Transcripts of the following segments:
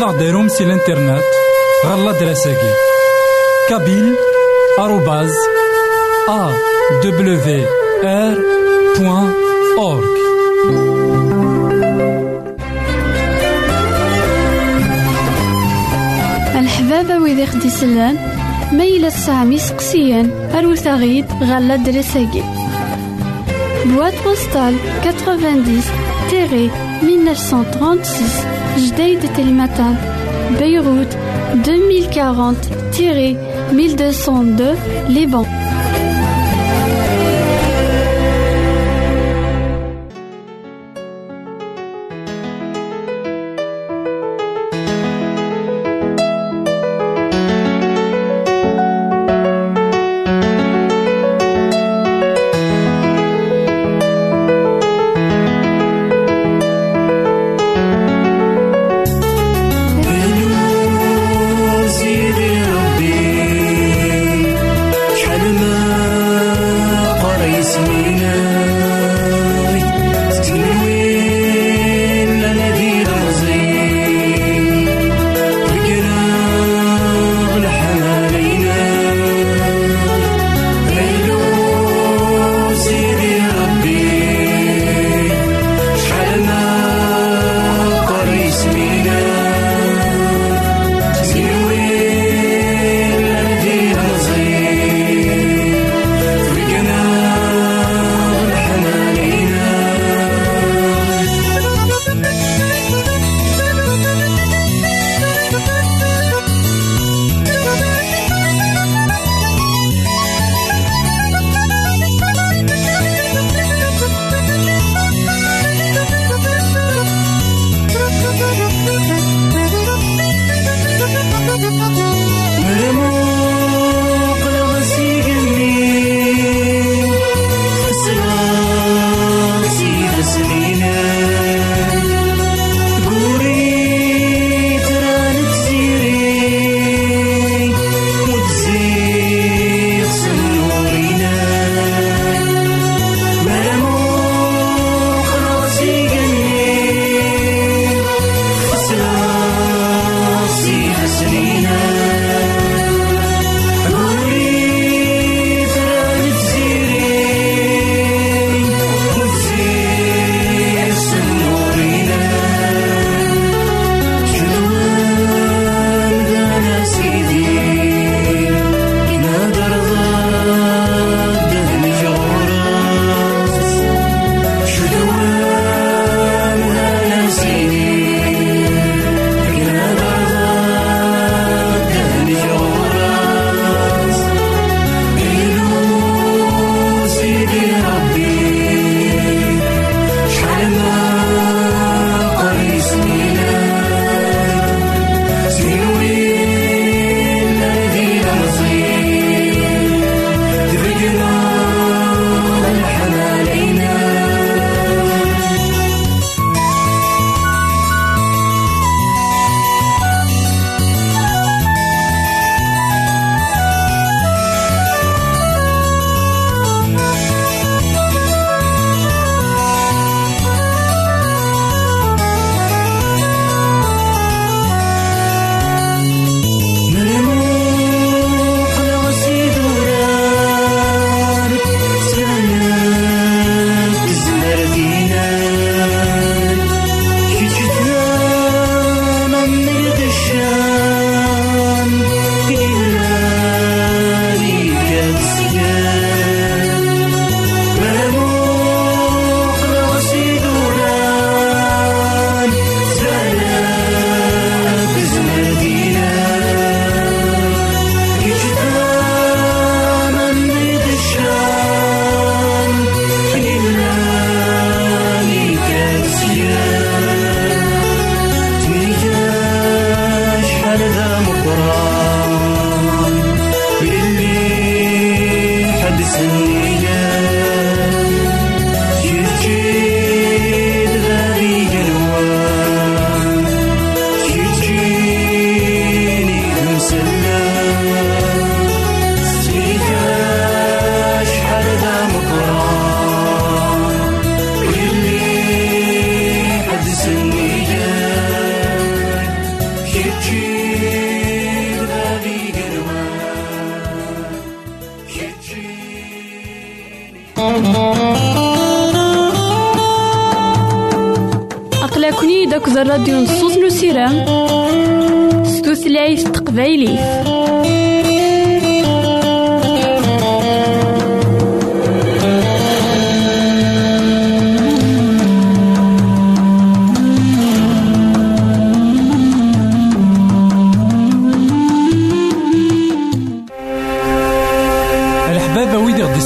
ماذا غديرهم سي الانترنت غالا دراساكي كابيل آروباز أ دبليو آر بوان أورك الحبابة ويدي خدي سلان سامي سقسيان أروثاغيد غالا دراساكي Boîte postale 90 1936 Jdeï de Télématin Beyrouth 2040 1202 Liban الراديو نصوص نو سيرام ستوثلايف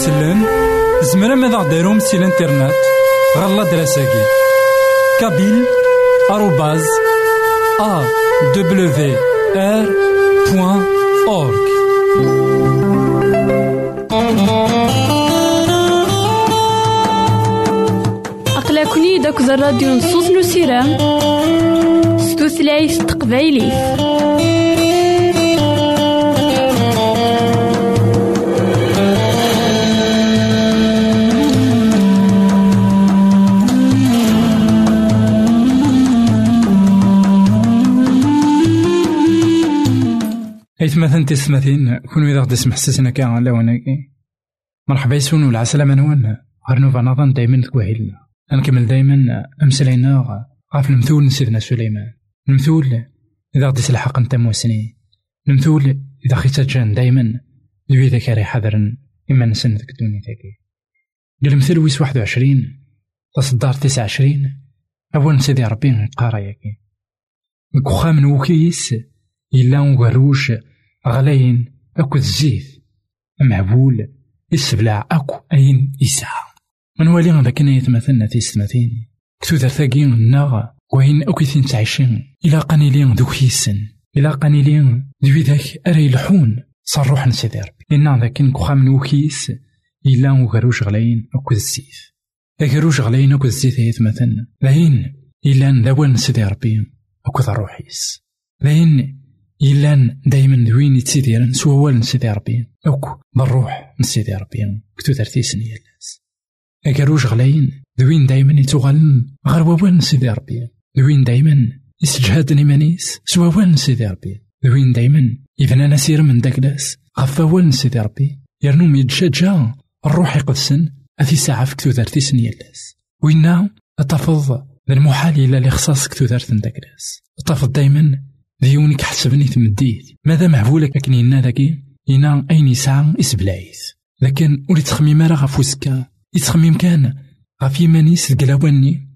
يسلن زمرا ماذا غديرهم سي الانترنت. غالا دراساكي. كابيل بوان أورك أقلكني داك الراديو نصوص نو سيرام ستوثلايف تقبايليف إثمثن تسمثين كون إذا غدي سمح سسنا كاع على وناكي مرحبا يسون والعسلامة نوان. غير نوفا نظن دايما تكوهيلنا نكمل دايما أمسلينا غاف المثول سيدنا سليمان. المثول إذا غدي سلحق نتا موسني. المثول إذا خيتا جان دايما. ذوي ذاك راه حذرا إما نسن ذاك الدنيا تاكي المثل ويس واحد وعشرين. تصدار تسعة وعشرين أول سيدي ربي قارا ياكي. الكخام نوكيس. إلا وغروش غلاين أكو الزيت. معبول يسبلع أكو أين يسعى من والي غدا كنا يتمثلنا في ستماتين كتو ثاقين الناغ وين أكو ثين تعيشين إلا قانيلين ذوك يسن. إلا قانيلين ذوي ذاك أري يلحون صروح نسيدي ربي إنا ذاك نكوخام نوكيس إلا وغروش غلاين أكو الزيت. غروش غلاين أكو الزيت يتمثلنا لاين إلا ذاول نسيدي ربي أكو ذا روحيس لاين إلا دايما دوين يتسيديرن سوا وال نسيدي ربي. أوك بالروح نسيدي ربي. كتو درتي سنية الناس. أكروج غلاين؟ دوين دايما يتوغالن غير وال نسيدي ربي. دوين دايما يسجهادن إيمانيس سوا وال نسيدي ربي. دوين دايما إذا أنا سير من داكلاس غفا وال نسيدي ربي. يرنوم يتشجع الروح يقدسن. أثي ساعة في كتو درتي سنية الناس. وإنا أتفض المحال إلا لخصاص كتو درت داكلاس أتفض دايما ديونك حسبني تمديت ماذا معبولك لكن إنا ذاكي إنا أين يسعى إسبلايث لكن ولي تخميم راه غف وسكا يتخميم كان غف يمانيس قلاواني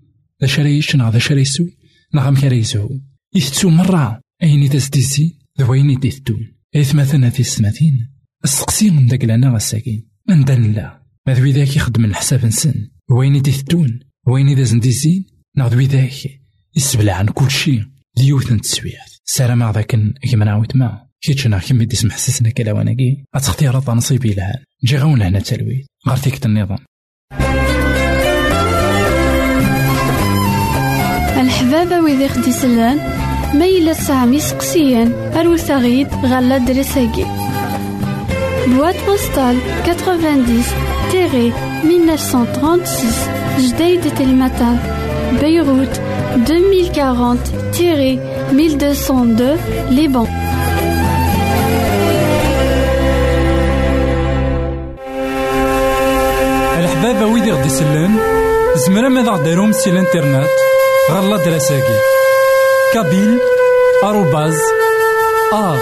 ذا شريش نا ذا شريسو نا غام كريسو يثتو مرة أين تزديزي ذوين يديثتون إيث مثلا في السماتين السقسي من داك لنا غساكين من دان لا ما ذوي ذاك يخدم الحساب نسن وين يديثتون وين إذا زنديزين نا ذاك يسبلع عن كل شيء ديوث نتسويات سلام ذاك كيما نعاود ما كيتشنا كيما دي سمح سسنا كلا وناكي اتختيار نصيبي لها جي غون لهنا تلويت. غير النظام الحبابة ويدي خدي سلان ميلا سامي سقسيان. أروت غيد غالا دريساكي. بواد بوستال 90 تيري 1936 جديد تلمتان بيروت 2040 تيري 1202 Liban. الحبابة ويدي غدي يسلن زمرا ماذا غديرهم سي الإنترنت غالا دراساكي. كابيل آروباز أ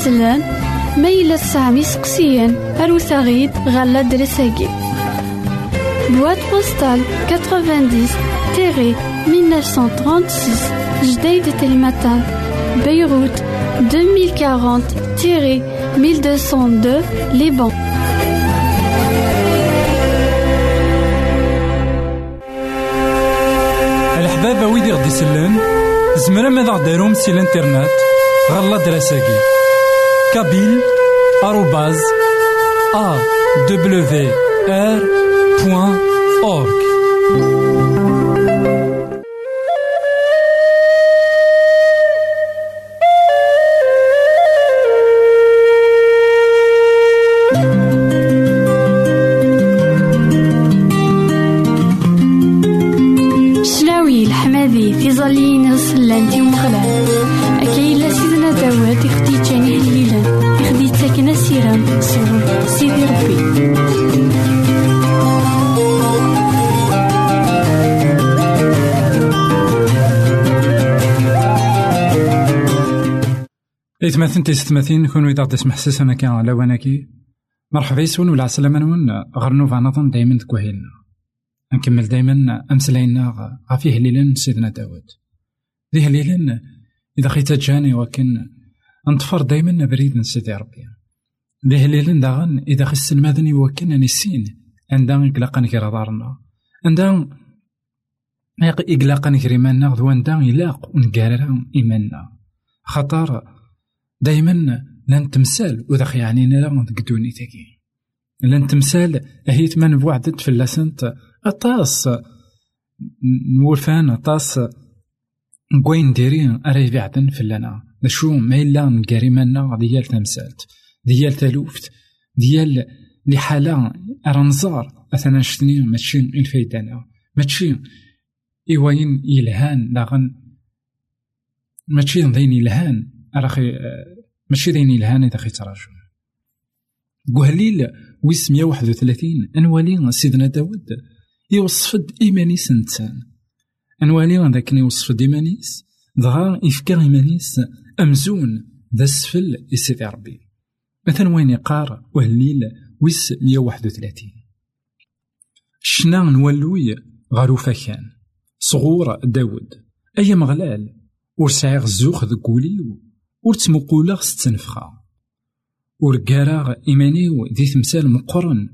wid ixdislan ma yella tesɛam iseqsiyen arut aɣ-d ɣer l'adresse-agi. Boîte postale 90-1936 Jdeï de Telmatan, Beyrouth 2040-1202 Liban. الحبابة ويدي غدي يسلن زمرا ماذا غديرهم سي الانترنت غالا دراساكي كابيل إثماثن تيستماثين كون إذا غدي تسمح سيسنا كان على وناكي مرحبا يسون ولا عسلامة نون غير نوفا نظن دايما تكوهيلنا. نكمل دايما أمسلاينا غافي هليلن سيدنا داود. ذي هليلن إذا خيتا جاني وكن نطفر دايما بريد سيدي ربي. ذي هليلن داغن إذا خس المدني وكن نسين عندها إقلاقا كرا دارنا عندها إقلاقا كريمانا ذوان إلاق ونقارر إيماننا خطر دايما لأن تمثال وذاك يعني لا ديك دونيتاكي لأن تمثال هي تمان بوعدت في اللاسنت. أطاس نورفان أطاس كوين ديري أري بعدن في لنا شو ما الا نقاري منا ديال تمثالت ديال تلوفت. ديال لحالة أرنزار. مثلا شتني ماشي الفايدة أنا ماشي إيواين يلهان لاغن. ماشي ضين يلهان أراخي ماشي ذين الهان إذا خي تراجع قهليل ويس 131 أنوالي سيدنا داود يوصفد إيمانيس إنسان أنوالي ذاك يوصفد إيمانيس دغا يفكر إيمانيس أمزون ذا السفل يسيدي ربي. مثلا وين يقار وهليل ويس 131 شنا نولوي غارو فكان صغور داود أي مغلال ورسعيغ الزوخ ذا قوليو ور تمقولاغ ستنفخا ور كاراغ إيمانيو دي تمثال مقرن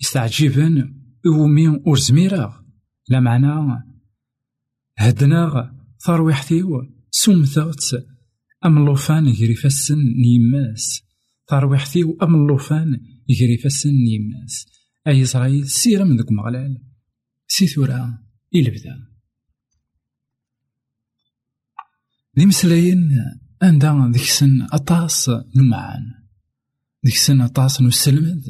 يستعجبن أومي ور زميراغ لا معنى هدناغ ثرويحتيو سمثغت أم اللوفان يجري فسن نيماس ثرويحتيو أم اللوفان يجري فسن نيماس أي إسرائيل سيرة من ذوك مغلال سي ثورا إلى بدا ذي مسلاين عندها ديك السن أطاس نمعان. ديك السن أطاس نسلمد.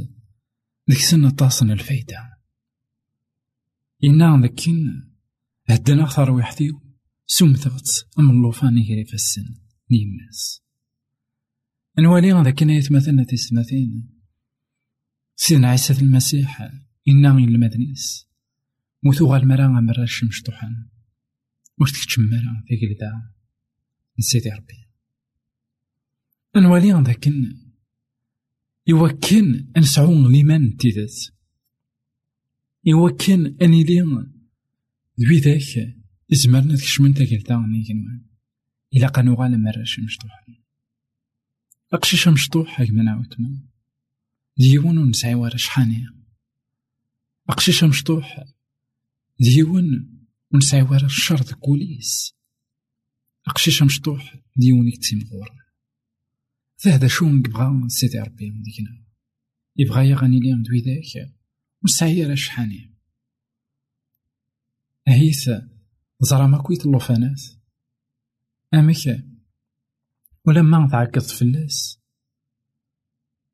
ديك السن أطاس الفايدة إنا ذكين هدنا ثرويحتيو سمثغت أم اللوفان يجري في السن نيماس نوالي ذاك نايت مثلا تسمثين سيدنا عيسى المسيح إنا المدنيس. موثو غالمرا مرا الشمس طحن واش تكتشمرا في قلدا نسيتي ربي. نوالي ذاكن يوكن نسعو ليمان تيدات يوكن أني لي ذوي ذاك إزمرنا تكشمن تاكلتا نيكنوان إلا قانو غالا مراش مشطوح. أقشيش مشطوح هاك من عاوتما ديون نسعي ورا شحانية أقشيش مشطوح. ديون ونسعي ورا الشر كوليس. أقشيش مشطوح ديون يكتسم غورا فهذا شو نبغى سيدي ربي ديكنا يبغى يغني لي دوي ذاك وسعي راه شحاني هيث زرا ما كويت اللوفانات أمك ولما تعقد فلاس؟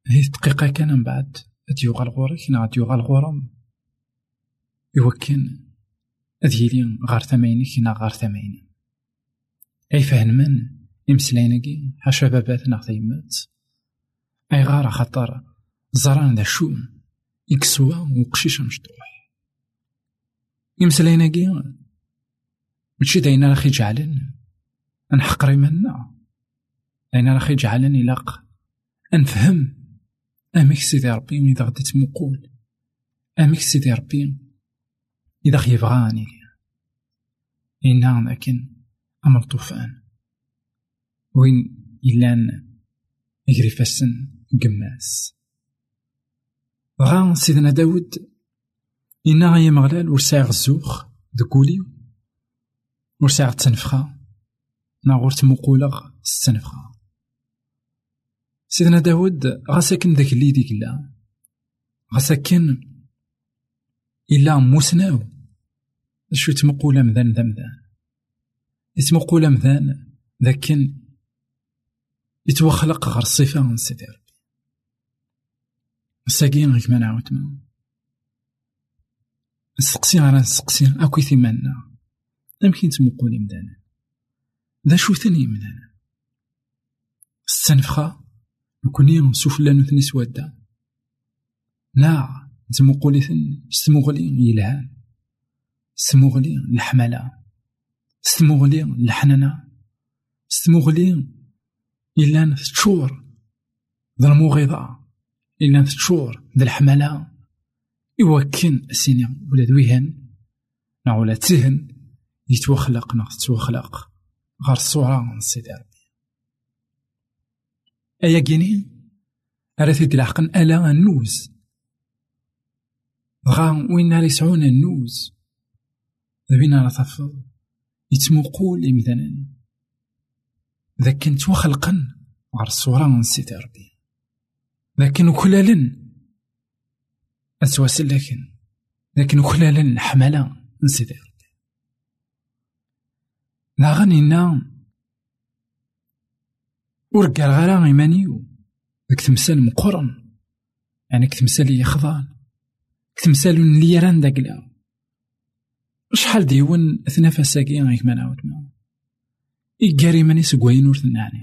هيث دقيقة كان من بعد أديوغا الغورك نا أديوغا الغورم يوكن أديلي غار ثمينك نا غار ثمين أي فهنمن إمسلاينكي حاشا باباتنا غتيمات أي غارة خطر. زران ذا شو يكسوا وقشيشة مشطوح إمسلاينكي ماشي داينا راخي جعلن نحقر منا. لأن راح يجعلني لاق أنفهم. أميك سيدي ربي إذا غدي تمقول أميك سيدي ربي. إذا خيبغاني إنا لكن أمر طوفان. وين إلان يجري فاسن قماس. غا سيدنا داود إنا غايا مغلال ورساع الزوخ دكولي ورساع التنفخة. ناغور تمقولغ التنفخة. سيدنا داود غا داك اللي ديك لا. غا ساكن إلا موسناو. شو تمقولا مذان ذا مذان يتمقولا مذان ذاكن يتوخلق غير الصفة من سيدي ربي. مساكين غيك ما نعاود ما نسقسي غير نسقسي أكوي ثمانا يمكن تمقولي مدانا ذا شو ثاني مدانا السنفخة نكوني نسوفلا نثني سوادا لا تمقولي ثن ستمغلي يلهان ستمغلي الحملة ستمغلي الحنانة ستمغلي إلا تشور ذا المغيضة إلا تشور ذا الحملة يوكن سيني ولا دويهن نا ولا تهن يتوخلق نا تتوخلق غير الصورة من سيدي ربي أيا كيني أرى العقل ألا النوز غا وين نار النوز ذبينا راه تفض يتمقول مثلا. ذاك كنت وخلقا غير الصورة من سيدي ربي. لكن كلالا أتواسل لكن لكن كلالا حملا من سيدي ربي. لا غنينا ورقال غير إيمانيو ذاك تمثال مقرن. يعني كتمثال يخضان كتمثال اللي يران داك شحال ديون ثنافساكي غيك ما نعاود ما إيكاري مانيس كواين ور تنعني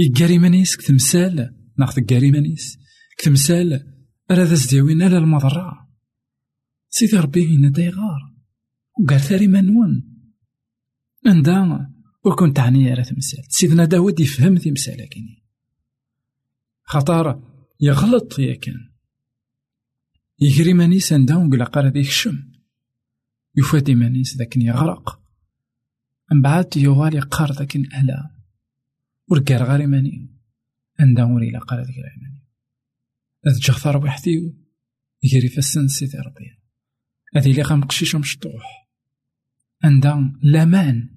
إيكاري مانيس كتمثال ناخذ كاري مانيس كتمثال راه ذا زديوين على المضرة. سيدي ربي هنا دايغار وقال ثاري منون عندها وكنت تعني راه تمثال. سيدنا داود يفهم تمثال كيني. خطر يغلط يا كان. يجري مانيس عندها وقال قال ذيك الشم يفادي مانيس ذاك يغرق من بعد يوالي قار ذاك ألا ورقار غاري ماني عندها وري لا قال ذاك العماني هاد جغثار وحدي يجري فسن سيدي ربي هذه اللي غنقشيش مشطوح عندها لامان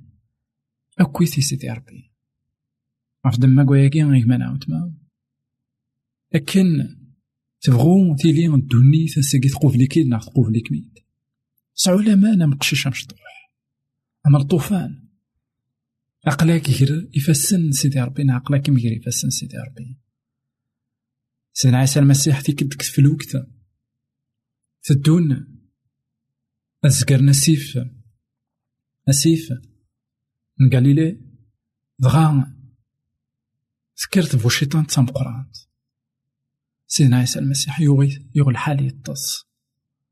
أكويتي سيدي ربي عرف دما كواياكي غيك ما نعاود ما لكن تبغو تيلي الدوني تساقي تقوف لي كيد ناخ تقوف لي كميد سعو لامان مقشيش مشطوح أمر طوفان عقلاك يجر يفسن سيدي ربي عقلاك يجر يفسن سيدي ربي. سيدنا عيسى المسيح تيكدك في الوقت تدون أزكر نسيف نسيف من غاليلي دغا سكرت بو شيطان تام قرانت سيدنا عيسى المسيح يغي يغي الحال يطس.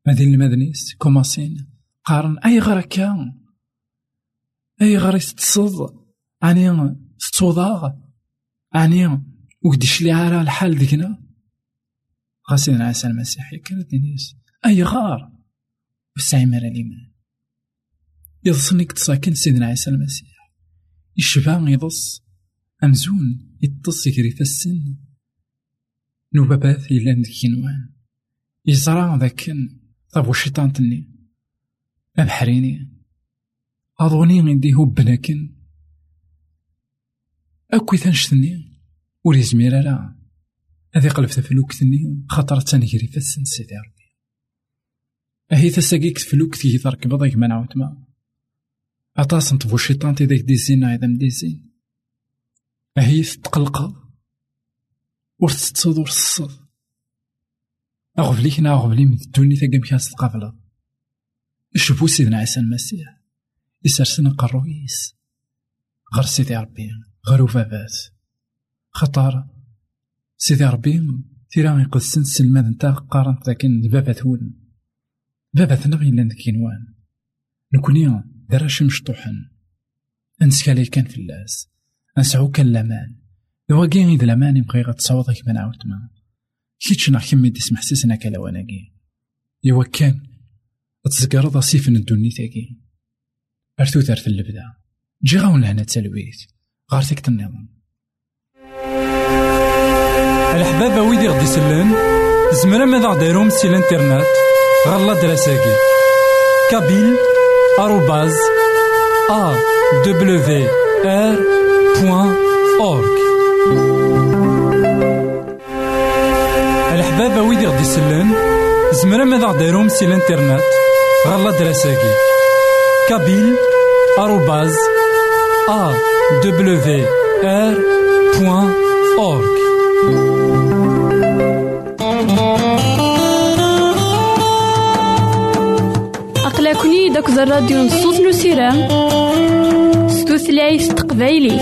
هذه المدنيس كوماسين. قارن. أي غركا أي غري تصد أني ستوضاغ؟ أني وقديش لي عارى الحال ديكنا غاسين عيسى المسيح كانت نيس أي غار؟ وسعي مرا الإيمان يضصنك تساكن سيدنا عيسى المسيح يشبع يضص. أمزون يطص يكري السن. نوبابات إلا ندكينوان يزرع ذاك طاب الشيطان تني أبحريني. أظوني غندي هو بناكن أكوي ثنشتني وريزمير لا. هذي قلبت في الوقت-ني خاطر تنجري في السن سيدي ربي. أهي تساقيك في الوقت كي تركب ضيك ما. نعاود ما أطاس نطفو الشيطان تيديك ديزين عيدا مديزين أهي تتقلق ور تتصد ور تصد. أغفليك نا أغفلي من الدوني تاقا مكاس تقابل شوفو سيدنا عيسى المسيح يسرسن قرويس غير سيدي ربي غير وفابات خطر سيدي ربي تيرا يقدسن سلمان نتا قارن لكن بابا ثول بابا ثنا إلا كينوان نكوني دراش مشطوحن. أنسكالي كان في اللاس. نسعو كان لامان دواكي إذا لامان يبغي غتصوضك من عاود ما كيتش ناخ كمي تسمح سيسنا كلاواناكي إوا كان تزقرض صيف الدنيا تاكي. أرثو ثارث اللبدا جي غاون لهنا تسلويت غار تيك النظام الحبابة ويدي غدي يسلن زمرا ماذا غديرهم سي الانترنت غالا دراساكي. كابيل آروباز أ دبليو آر بوان أورك يسلن زمرا ماذا غديرهم سي الانترنت غالا دراساكي. كابيل آروباز أ دبليو آر بوان أورك أقلكني داك الراديو نصوص نسيرام ستوثلايف تقبايلي